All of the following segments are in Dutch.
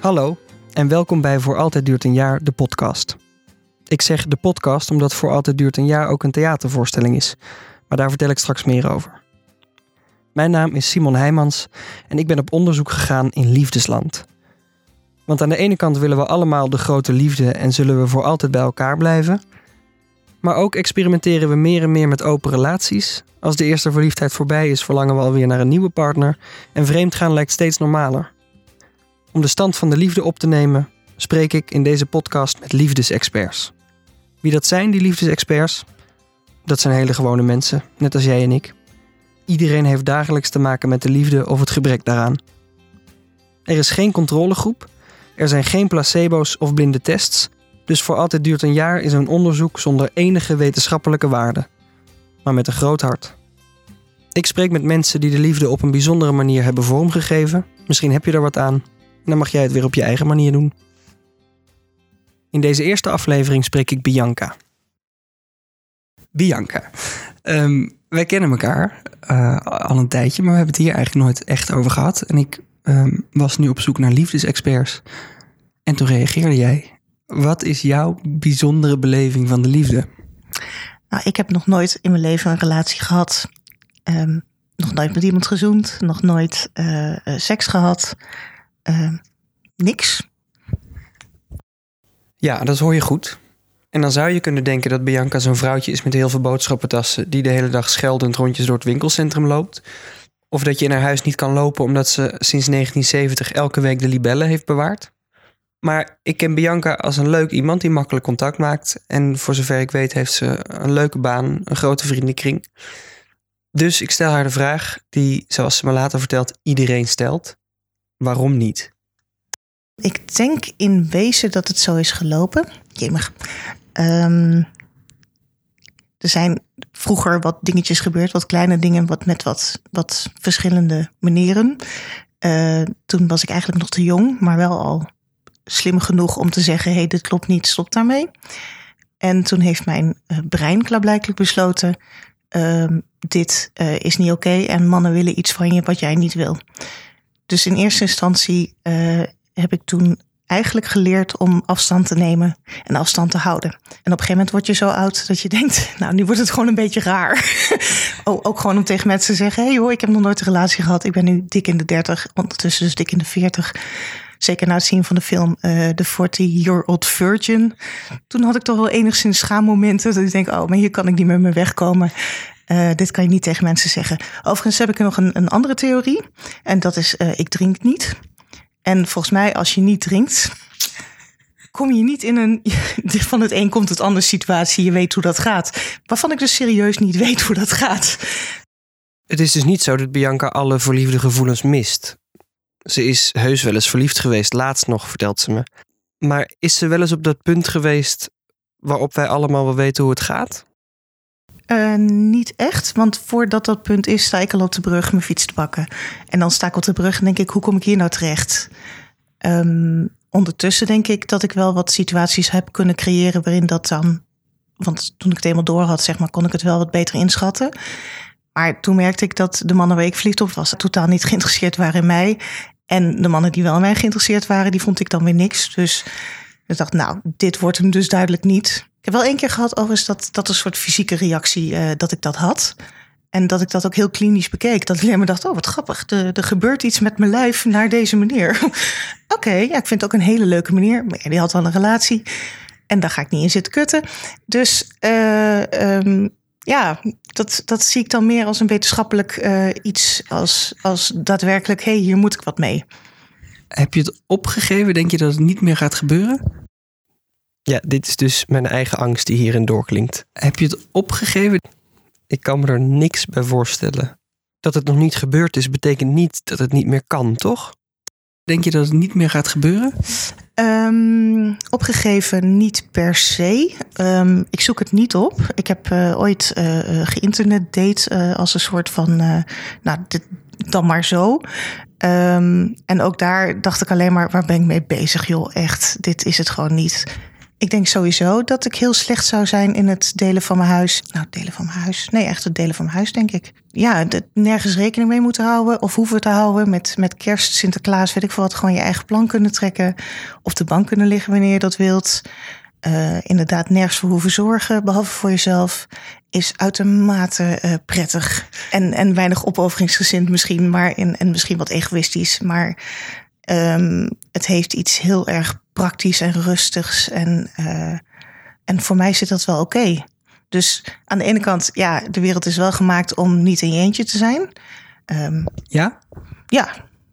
Hallo en welkom bij Voor Altijd Duurt een Jaar, de podcast. Ik zeg de podcast omdat Voor Altijd Duurt een Jaar ook een theatervoorstelling is. Maar daar vertel ik straks meer over. Mijn naam is Simon Heijmans en ik ben op onderzoek gegaan in liefdesland. Want aan de ene kant willen we allemaal de grote liefde en zullen we voor altijd bij elkaar blijven. Maar ook experimenteren we meer en meer met open relaties. Als de eerste verliefdheid voorbij is, verlangen we alweer naar een nieuwe partner. En vreemdgaan lijkt steeds normaler. Om de stand van de liefde op te nemen, spreek ik in deze podcast met liefdesexperts. Wie dat zijn, die liefdesexperts? Dat zijn hele gewone mensen, net als jij en ik. Iedereen heeft dagelijks te maken met de liefde of het gebrek daaraan. Er is geen controlegroep, er zijn geen placebo's of blinde tests, dus voor altijd duurt een jaar is een onderzoek zonder enige wetenschappelijke waarde, maar met een groot hart. Ik spreek met mensen die de liefde op een bijzondere manier hebben vormgegeven. Misschien heb je er wat aan. Dan mag jij het weer op je eigen manier doen. In deze eerste aflevering spreek ik Bianca. Bianca, ehm, wij kennen elkaar uh, al een tijdje, maar we hebben het hier eigenlijk nooit echt over gehad. En ik um, was nu op zoek naar liefdesexperts. En toen reageerde jij. Wat is jouw bijzondere beleving van de liefde? Nou, ik heb nog nooit in mijn leven een relatie gehad. Um, nog nooit met iemand gezoend. Nog nooit uh, seks gehad. Uh, niks. Ja, dat hoor je goed. En dan zou je kunnen denken dat Bianca zo'n vrouwtje is met heel veel boodschappentassen... die de hele dag scheldend rondjes door het winkelcentrum loopt. Of dat je in haar huis niet kan lopen omdat ze sinds 1970 elke week de libellen heeft bewaard. Maar ik ken Bianca als een leuk iemand die makkelijk contact maakt. En voor zover ik weet heeft ze een leuke baan, een grote vriendenkring. Dus ik stel haar de vraag die, zoals ze me later vertelt, iedereen stelt. Waarom niet? Ik denk in wezen dat het zo is gelopen. Jemig. Um, er zijn vroeger wat dingetjes gebeurd, wat kleine dingen, wat met wat, wat verschillende manieren. Uh, toen was ik eigenlijk nog te jong, maar wel al slim genoeg om te zeggen: hé, hey, dit klopt niet, stop daarmee. En toen heeft mijn uh, brein klaarblijkelijk besloten: uh, dit uh, is niet oké en mannen willen iets van je wat jij niet wil. Dus in eerste instantie heb ik toen eigenlijk geleerd om afstand te nemen en afstand te houden. En op een gegeven moment word je zo oud dat je denkt, nou nu wordt het gewoon een beetje raar. ook gewoon om tegen mensen te zeggen, hey, joh, ik heb nog nooit een relatie gehad. Ik ben nu dik in de 30, ondertussen dus dik in de 40. Zeker na het zien van de film uh, The 40-Year-Old Virgin. Toen had ik toch wel enigszins schaammomenten. Dat ik denk, oh, maar hier kan ik niet meer mee wegkomen. Uh, dit kan je niet tegen mensen zeggen. Overigens heb ik nog een, een andere theorie. En dat is, uh, ik drink niet. En volgens mij, als je niet drinkt, kom je niet in een van het een komt het ander situatie. Je weet hoe dat gaat. Waarvan ik dus serieus niet weet hoe dat gaat. Het is dus niet zo dat Bianca alle verliefde gevoelens mist. Ze is heus wel eens verliefd geweest, laatst nog, vertelt ze me. Maar is ze wel eens op dat punt geweest waarop wij allemaal wel weten hoe het gaat? Uh, niet echt, want voordat dat punt is, sta ik al op de brug mijn fiets te pakken. En dan sta ik op de brug en denk ik, hoe kom ik hier nou terecht? Um, ondertussen denk ik dat ik wel wat situaties heb kunnen creëren waarin dat dan. Want toen ik het eenmaal door had, zeg maar, kon ik het wel wat beter inschatten. Maar toen merkte ik dat de mannen waar ik verliefd op was, totaal niet geïnteresseerd waren in mij. En de mannen die wel in mij geïnteresseerd waren, die vond ik dan weer niks. Dus ik dacht, nou, dit wordt hem dus duidelijk niet. Ik heb wel één keer gehad, overigens, dat, dat een soort fysieke reactie, uh, dat ik dat had. En dat ik dat ook heel klinisch bekeek. Dat ik alleen maar dacht, oh wat grappig, er, gebeurt iets met mijn lijf naar deze manier. Oké, ja, ik vind het ook een hele leuke manier. Maar die had al een relatie. En daar ga ik niet in zitten kutten. Dus uh, um, ja, dat, dat zie ik dan meer als een wetenschappelijk uh, iets. Als, als daadwerkelijk, hé, hey, hier moet ik wat mee. Heb je het opgegeven? Denk je dat het niet meer gaat gebeuren? Ja, dit is dus mijn eigen angst die hierin doorklinkt. Heb je het opgegeven? Ik kan me er niks bij voorstellen. Dat het nog niet gebeurd is, betekent niet dat het niet meer kan, toch? Denk je dat het niet meer gaat gebeuren? Um, opgegeven niet per se. Um, ik zoek het niet op. Ik heb uh, ooit uh, geïnternet date uh, als een soort van, nou, dit, dan maar zo. Um, en ook daar dacht ik alleen maar, waar ben ik mee bezig, joh? Echt, dit is het gewoon niet. Ik denk sowieso dat ik heel slecht zou zijn in het delen van mijn huis. Nou, delen van mijn huis. Nee, echt het delen van mijn huis, denk ik. Ja, de, nergens rekening mee moeten houden of hoeven te houden. Met, met kerst, Sinterklaas, weet ik veel wat. Gewoon je eigen plan kunnen trekken. Op de bank kunnen liggen wanneer je dat wilt. Uh, inderdaad, nergens voor hoeven zorgen, behalve voor jezelf. Is uitermate uh, prettig. En, en weinig opofferingsgezind misschien, maar in, en misschien wat egoïstisch. Maar um, het heeft iets heel erg praktisch en rustigs. En, uh, en voor mij zit dat wel oké. Okay. Dus aan de ene kant, ja, de wereld is wel gemaakt om niet in je eentje te zijn. Um, ja? Ja,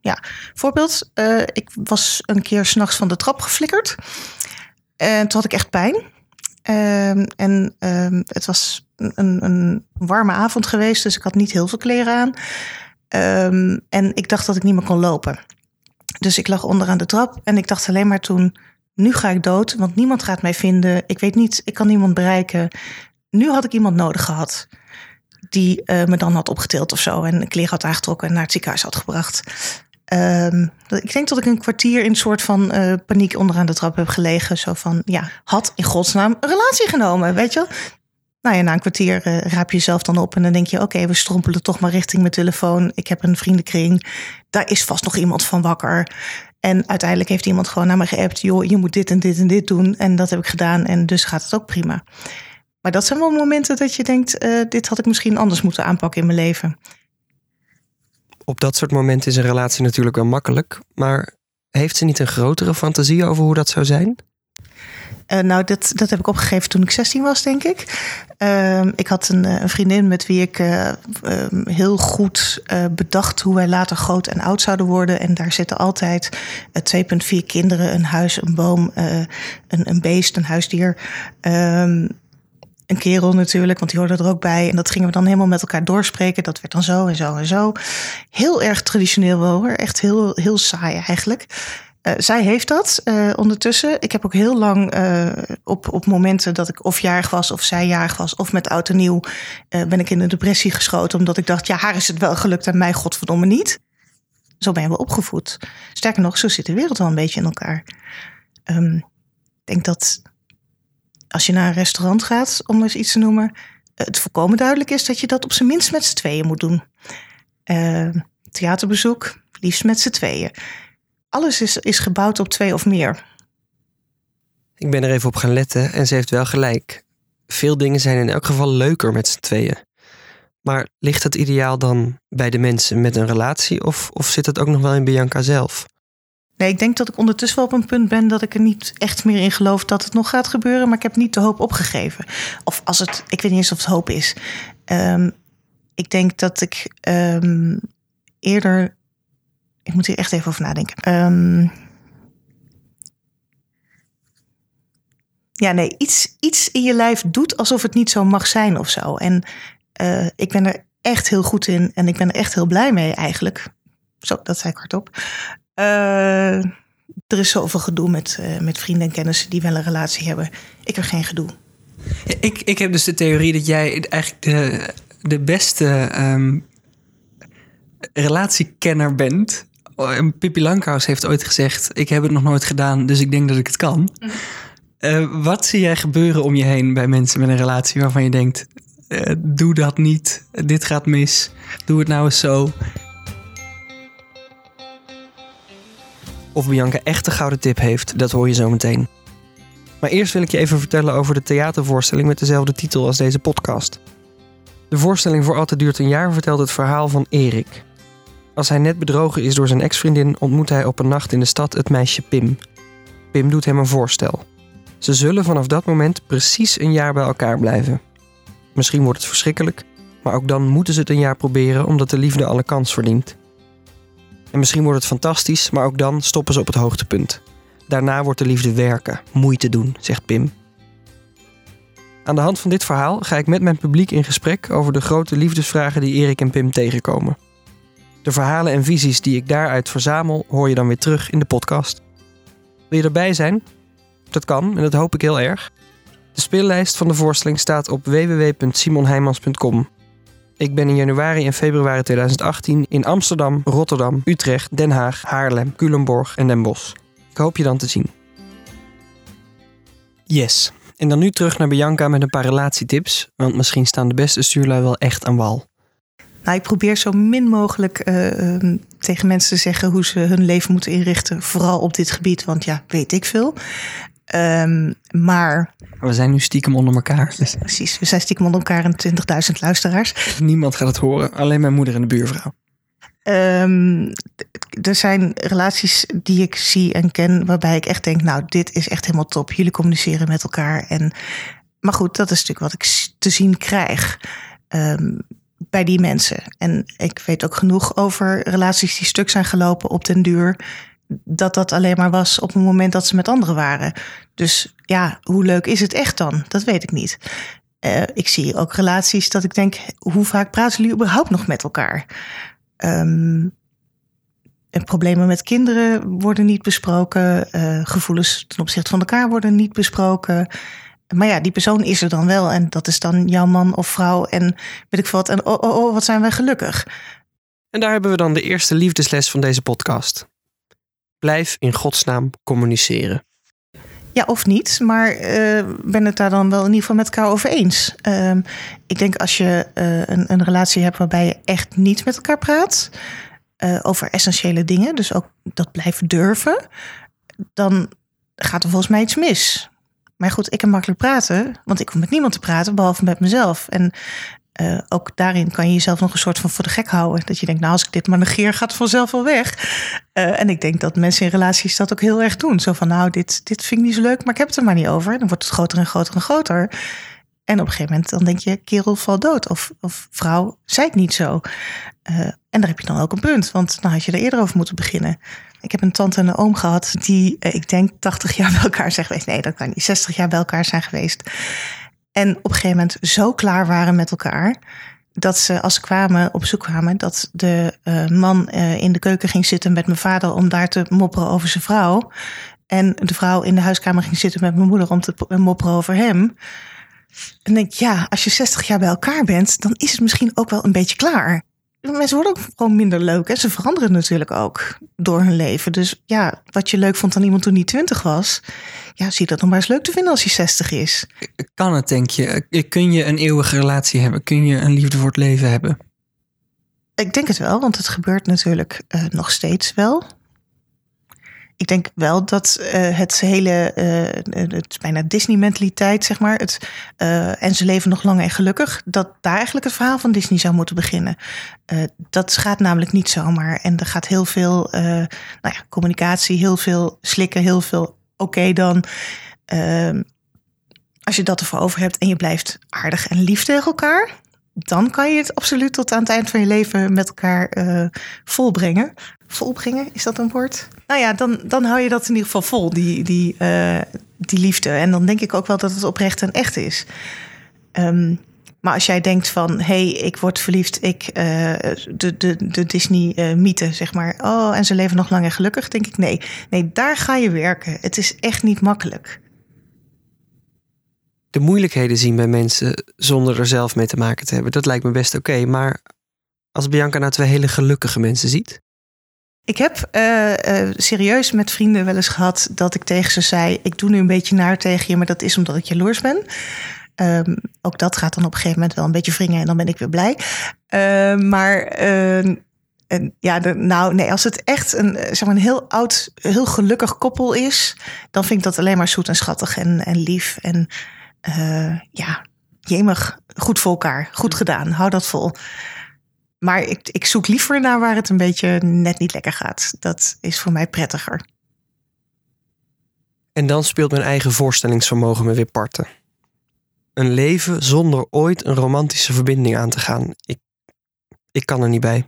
ja. Voorbeeld, uh, ik was een keer s'nachts van de trap geflikkerd. En toen had ik echt pijn. Um, en um, het was een, een, warme avond geweest, dus ik had niet heel veel kleren aan. En ik dacht dat ik niet meer kon lopen. Dus ik lag onderaan de trap en ik dacht alleen maar toen: nu ga ik dood, want niemand gaat mij vinden. Ik weet niet, ik kan niemand bereiken. Nu had ik iemand nodig gehad die uh, me dan had opgetild of zo en kleren had aangetrokken en naar het ziekenhuis had gebracht. Um, ik denk dat ik een kwartier in een soort van uh, paniek onderaan de trap heb gelegen. Zo van, ja, had in godsnaam een relatie genomen, weet je Nou ja, na een kwartier uh, raap je jezelf dan op en dan denk je... oké, we strompelen toch maar richting mijn telefoon. Ik heb een vriendenkring. Daar is vast nog iemand van wakker. En uiteindelijk heeft iemand gewoon naar me geappt... joh, je moet dit en dit en dit doen. En dat heb ik gedaan en dus gaat het ook prima. Maar dat zijn wel momenten dat je denkt... Uh, dit had ik misschien anders moeten aanpakken in mijn leven op dat soort momenten is een relatie natuurlijk wel makkelijk. Maar heeft ze niet een grotere fantasie over hoe dat zou zijn? Uh, nou, dat, dat heb ik opgegeven toen ik 16 was, denk ik. Uh, ik had een, een, vriendin met wie ik uh, heel goed bedacht hoe wij later groot en oud zouden worden. En daar zitten altijd 2,4 kinderen, een huis, een boom, een, een beest, een huisdier. Ehm, een kerel natuurlijk, want die hoorde er ook bij. En dat gingen we dan helemaal met elkaar doorspreken. Dat werd dan zo en zo en zo. Heel erg traditioneel wel hoor. Echt heel, heel saai eigenlijk. Uh, zij heeft dat uh, ondertussen. Ik heb ook heel lang uh, op, op momenten dat ik of jarig was of zij jarig was... of met oud en nieuw ben ik in een depressie geschoten... omdat ik dacht, ja, haar is het wel gelukt en mij godverdomme niet. Zo ben wel opgevoed. Sterker nog, zo zit de wereld wel een beetje in elkaar. Um, ik denk dat als je naar een restaurant gaat, om eens iets te noemen, het volkomen duidelijk is dat je dat op zijn minst met z'n tweeën moet doen. Uh, theaterbezoek, liefst met z'n tweeën. Alles is, is gebouwd op twee of meer. Ik ben er even op gaan letten en ze heeft wel gelijk. Veel dingen zijn in elk geval leuker met z'n tweeën. Maar ligt het ideaal dan bij de mensen met een relatie of, of zit het ook nog wel in Bianca zelf? Nee, ik denk dat ik ondertussen wel op een punt ben dat ik er niet echt meer in geloof dat het nog gaat gebeuren. Maar ik heb niet de hoop opgegeven. Of als het, ik weet niet eens of het hoop is. Um, ik denk dat ik um, eerder. Ik moet hier echt even over nadenken. Um, ja, nee, iets, iets in je lijf doet alsof het niet zo mag zijn of zo. En uh, ik ben er echt heel goed in en ik ben er echt heel blij mee eigenlijk. Zo, dat zei ik hardop. Uh, er is zoveel gedoe met, uh, met vrienden en kennissen die wel een relatie hebben. Ik heb geen gedoe. Ik, ik heb dus de theorie dat jij eigenlijk de, de beste um, relatiekenner bent. Pippi Lankhuis heeft ooit gezegd: Ik heb het nog nooit gedaan, dus ik denk dat ik het kan. Uh, wat zie jij gebeuren om je heen bij mensen met een relatie waarvan je denkt: uh, Doe dat niet, dit gaat mis, doe het nou eens zo. Of Bianca echt een gouden tip heeft, dat hoor je zo meteen. Maar eerst wil ik je even vertellen over de theatervoorstelling met dezelfde titel als deze podcast. De voorstelling voor altijd duurt een jaar vertelt het verhaal van Erik. Als hij net bedrogen is door zijn ex-vriendin, ontmoet hij op een nacht in de stad het meisje Pim. Pim doet hem een voorstel. Ze zullen vanaf dat moment precies een jaar bij elkaar blijven. Misschien wordt het verschrikkelijk, maar ook dan moeten ze het een jaar proberen omdat de liefde alle kans verdient. En misschien wordt het fantastisch, maar ook dan stoppen ze op het hoogtepunt. Daarna wordt de liefde werken, moeite doen, zegt Pim. Aan de hand van dit verhaal ga ik met mijn publiek in gesprek over de grote liefdesvragen die Erik en Pim tegenkomen. De verhalen en visies die ik daaruit verzamel, hoor je dan weer terug in de podcast. Wil je erbij zijn? Dat kan en dat hoop ik heel erg. De speellijst van de voorstelling staat op www.simonheimans.com ik ben in januari en februari 2018 in Amsterdam, Rotterdam, Utrecht, Den Haag, Haarlem, Culemborg en Den Bosch. Ik hoop je dan te zien. Yes. En dan nu terug naar Bianca met een paar relatietips. Want misschien staan de beste stuurlui wel echt aan wal. Nou, ik probeer zo min mogelijk eh, ehm, tegen mensen te zeggen hoe ze hun leven moeten inrichten. Vooral op dit gebied, want ja, weet ik veel. Ehm, maar We zijn nu stiekem onder elkaar. Dus precies, we zijn stiekem onder elkaar en 20.000 luisteraars. niemand gaat het horen. Alleen mijn moeder en de buurvrouw. D- er zijn relaties die ik zie en ken waarbij ik echt denk, nou, dit is echt helemaal top. Jullie communiceren met elkaar. En, maar goed, dat is natuurlijk wat ik te zien krijg bij die mensen. En ik weet ook genoeg over relaties die stuk zijn gelopen op den duur. Dat dat alleen maar was op het moment dat ze met anderen waren. Dus ja, hoe leuk is het echt dan? Dat weet ik niet. Eh, ik zie ook relaties dat ik denk, hoe vaak praten jullie überhaupt nog met elkaar? Ehm, en problemen met kinderen worden niet besproken. eh, gevoelens ten opzichte van elkaar worden niet besproken. Maar ja, die persoon is er dan wel. En dat is dan jouw man of vrouw. En weet ik veel wat. En oh, oh, oh, wat zijn wij gelukkig. En daar hebben we dan de eerste liefdesles van deze podcast. Blijf in godsnaam communiceren. Ja, of niet. Maar eh ben het daar dan wel in ieder geval met elkaar over eens. Ehm, ik denk als je eh, een, een relatie hebt waarbij je echt niet met elkaar praat. eh, over essentiële dingen. Dus ook dat blijven durven. Dan gaat er volgens mij iets mis. Maar goed, ik kan makkelijk praten. Want ik hoef met niemand te praten, behalve met mezelf. En eh, ook daarin kan je jezelf nog een soort van voor de gek houden. Dat je denkt, nou als ik dit maar negeer, gaat het vanzelf wel weg. Eh, en ik denk dat mensen in relaties dat ook heel erg doen. Zo van, nou, dit, dit vind ik niet zo leuk, maar ik heb het er maar niet over. Dan wordt het groter en groter en groter. En op een gegeven moment dan denk je, kerel val dood. Of, of vrouw, zei ik niet zo. Eh, en daar heb je dan ook een punt, want dan had je er eerder over moeten beginnen. Ik heb een tante en een oom gehad die, eh, ik denk, 80 jaar bij elkaar zijn geweest. Nee, dat kan niet. 60 jaar bij elkaar zijn geweest. En op een gegeven moment zo klaar waren met elkaar. Dat ze, als ze kwamen, op bezoek kwamen, dat de eh, man eh, in de keuken ging zitten met mijn vader om daar te mopperen over zijn vrouw. En de vrouw in de huiskamer ging zitten met mijn moeder om te mopperen over hem. En denk ja, als je 60 jaar bij elkaar bent, dan is het misschien ook wel een beetje klaar. Mensen worden ook gewoon minder leuk. En ze veranderen natuurlijk ook door hun leven. Dus ja, wat je leuk vond aan iemand toen die 20 was, ja, zie dat nog maar eens leuk te vinden als hij 60 is. Kan het, denk je? Kun je een eeuwige relatie hebben? Kun je een liefde voor het leven hebben? Ik denk het wel, want het gebeurt natuurlijk eh, nog steeds wel. Ik denk wel dat eh, het hele, eh, het bijna Disney-mentaliteit, zeg maar. Het, eh, en ze leven nog lang en gelukkig. Dat daar eigenlijk het verhaal van Disney zou moeten beginnen. Dat gaat namelijk niet zomaar. En er gaat heel veel nou ja, communicatie, heel veel slikken, heel veel oké dan. Ehm, als je dat ervoor over hebt en je blijft aardig en lief tegen elkaar, dan kan je het absoluut tot aan het eind van je leven met elkaar eh, volbrengen. Volbrengen, is dat een woord? Nou ja, dan, dan hou je dat in ieder geval vol, die, die, eh, die liefde. En dan denk ik ook wel dat het oprecht en echt is. Ehm, maar als jij denkt van, hey, ik word verliefd, ik, eh, de, de, de Disney-mythe, zeg maar. Oh, en ze leven nog lang en gelukkig, denk ik, nee. Nee, daar ga je werken. Het is echt niet makkelijk. De moeilijkheden zien bij mensen zonder er zelf mee te maken te hebben, dat lijkt me best oké. maar als Bianca nou twee hele gelukkige mensen ziet, Ik heb eh, eh, serieus met vrienden wel eens gehad dat ik tegen ze zei: Ik doe nu een beetje naar tegen je, maar dat is omdat ik jaloers ben. Ehm, ook dat gaat dan op een gegeven moment wel een beetje wringen en dan ben ik weer blij. Ehm, maar eh, en, ja, de, nou nee, als het echt een, eh, zeg maar een heel oud, heel gelukkig koppel is, dan vind ik dat alleen maar zoet en schattig en, en lief. En eh, ja, jemig, goed voor elkaar, goed gedaan, hou dat vol. Maar ik, ik zoek liever naar waar het een beetje net niet lekker gaat. Dat is voor mij prettiger. en dan speelt mijn eigen voorstellingsvermogen me weer parten. Een leven zonder ooit een romantische verbinding aan te gaan. Ik, ik kan er niet bij.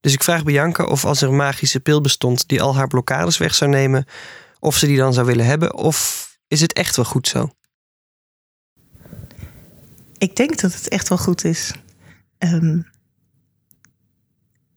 Dus ik vraag Bianca of als er een magische pil bestond die al haar blokkades weg zou nemen, of ze die dan zou willen hebben, of is het echt wel goed zo? Ik denk dat het echt wel goed is. Ehm,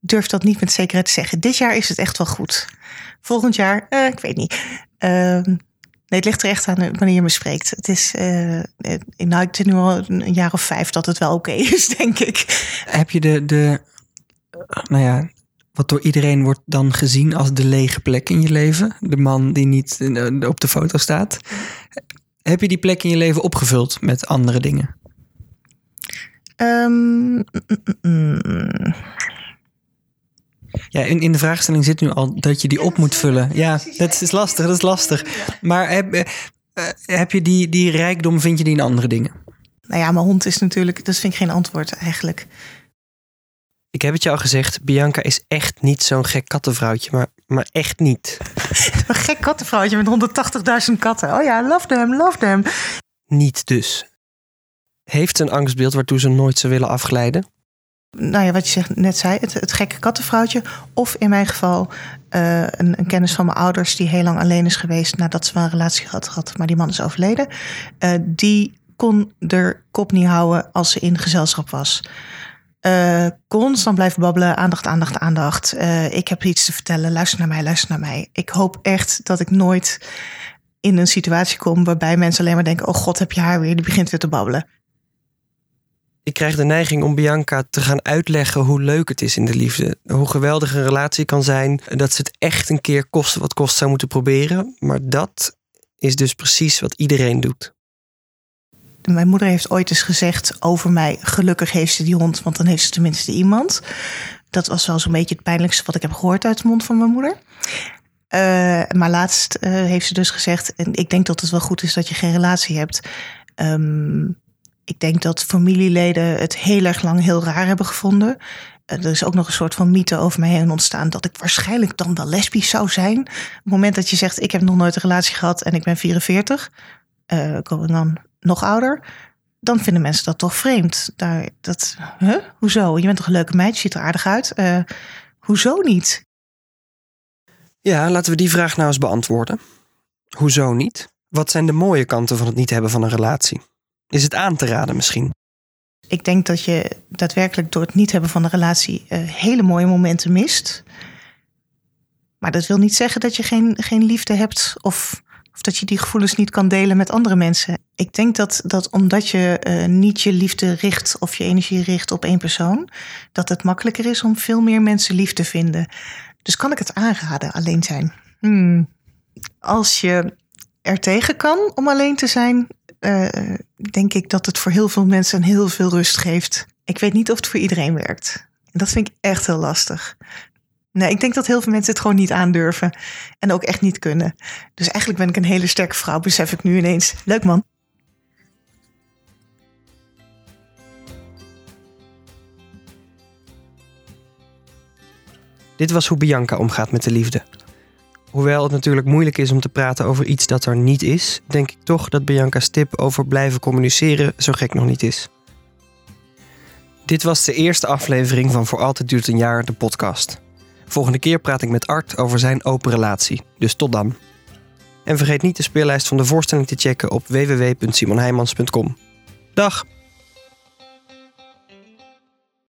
durf dat niet met zekerheid te zeggen. Dit jaar is het echt wel goed. Volgend jaar, eh, ik weet niet. Ehm, nee, het ligt er echt aan wanneer je me spreekt. Het is, eh, nou, ik nu al een jaar of vijf dat het wel oké is, denk ik. Heb je de, de, nou ja, wat door iedereen wordt dan gezien als de lege plek in je leven? De man die niet eh, op de foto staat. Heb je die plek in je leven opgevuld met andere dingen? Ehm, mm, mm, mm. Ja, in, in de vraagstelling zit nu al dat je die op moet vullen. Ja, dat is lastig, dat is lastig. Maar heb, eh, eh, heb je die, die rijkdom, vind je die in andere dingen? Nou ja, mijn hond is natuurlijk, dat vind ik geen antwoord eigenlijk. Ik heb het je al gezegd, Bianca is echt niet zo'n gek kattenvrouwtje, maar, maar echt niet. Een gek kattenvrouwtje met 180.000 katten. Oh ja, love them, love them. Niet dus. Heeft een angstbeeld waartoe ze nooit zou willen afglijden? Nou ja, wat je zegt, net zei, het, het gekke kattenvrouwtje. Of in mijn geval eh, een, een kennis van mijn ouders die heel lang alleen is geweest nadat ze wel een relatie had gehad, maar die man is overleden. Eh, die kon er kop niet houden als ze in gezelschap was. Eh, constant blijven babbelen, aandacht, aandacht, aandacht. Ik heb iets te vertellen, luister naar mij, luister naar mij. Ik hoop echt dat ik nooit in een situatie kom waarbij mensen alleen maar denken: Oh god, heb je haar weer? Die begint weer te babbelen. Ik krijg de neiging om Bianca te gaan uitleggen hoe leuk het is in de liefde. Hoe geweldig een relatie kan zijn. Dat ze het echt een keer kosten wat kost zou moeten proberen. Maar dat is dus precies wat iedereen doet. Mijn moeder heeft ooit eens gezegd over mij: gelukkig heeft ze die hond, want dan heeft ze tenminste iemand. Dat was wel zo'n beetje het pijnlijkste wat ik heb gehoord uit de mond van mijn moeder. Uh, maar laatst uh, heeft ze dus gezegd: en ik denk dat het wel goed is dat je geen relatie hebt. Um, ik denk dat familieleden het heel erg lang heel raar hebben gevonden. Uh, er is ook nog een soort van mythe over mij heen ontstaan dat ik waarschijnlijk dan wel lesbisch zou zijn. Op het moment dat je zegt: ik heb nog nooit een relatie gehad en ik ben 44, uh, dan nog ouder, dan vinden mensen dat toch vreemd. Daar, dat, huh? Hoezo? Je bent toch een leuke meid, je ziet er aardig uit. Uh, hoezo niet? Ja, laten we die vraag nou eens beantwoorden. Hoezo niet? Wat zijn de mooie kanten van het niet hebben van een relatie? Is het aan te raden misschien? Ik denk dat je daadwerkelijk door het niet hebben van een relatie uh, hele mooie momenten mist. Maar dat wil niet zeggen dat je geen, geen liefde hebt of of dat je die gevoelens niet kan delen met andere mensen. Ik denk dat, dat omdat je uh, niet je liefde richt of je energie richt op één persoon, dat het makkelijker is om veel meer mensen lief te vinden. Dus kan ik het aanraden, alleen zijn? Hmm. Als je er tegen kan om alleen te zijn, uh, denk ik dat het voor heel veel mensen heel veel rust geeft. Ik weet niet of het voor iedereen werkt. En dat vind ik echt heel lastig. Nee, ik denk dat heel veel mensen het gewoon niet aandurven. En ook echt niet kunnen. Dus eigenlijk ben ik een hele sterke vrouw, besef ik nu ineens. Leuk man. Dit was hoe Bianca omgaat met de liefde. Hoewel het natuurlijk moeilijk is om te praten over iets dat er niet is, denk ik toch dat Bianca's tip over blijven communiceren zo gek nog niet is. Dit was de eerste aflevering van Voor Altijd Duurt een Jaar, de podcast. Volgende keer praat ik met Art over zijn open relatie. Dus tot dan. En vergeet niet de speellijst van de voorstelling te checken op www.simonheimans.com. Dag!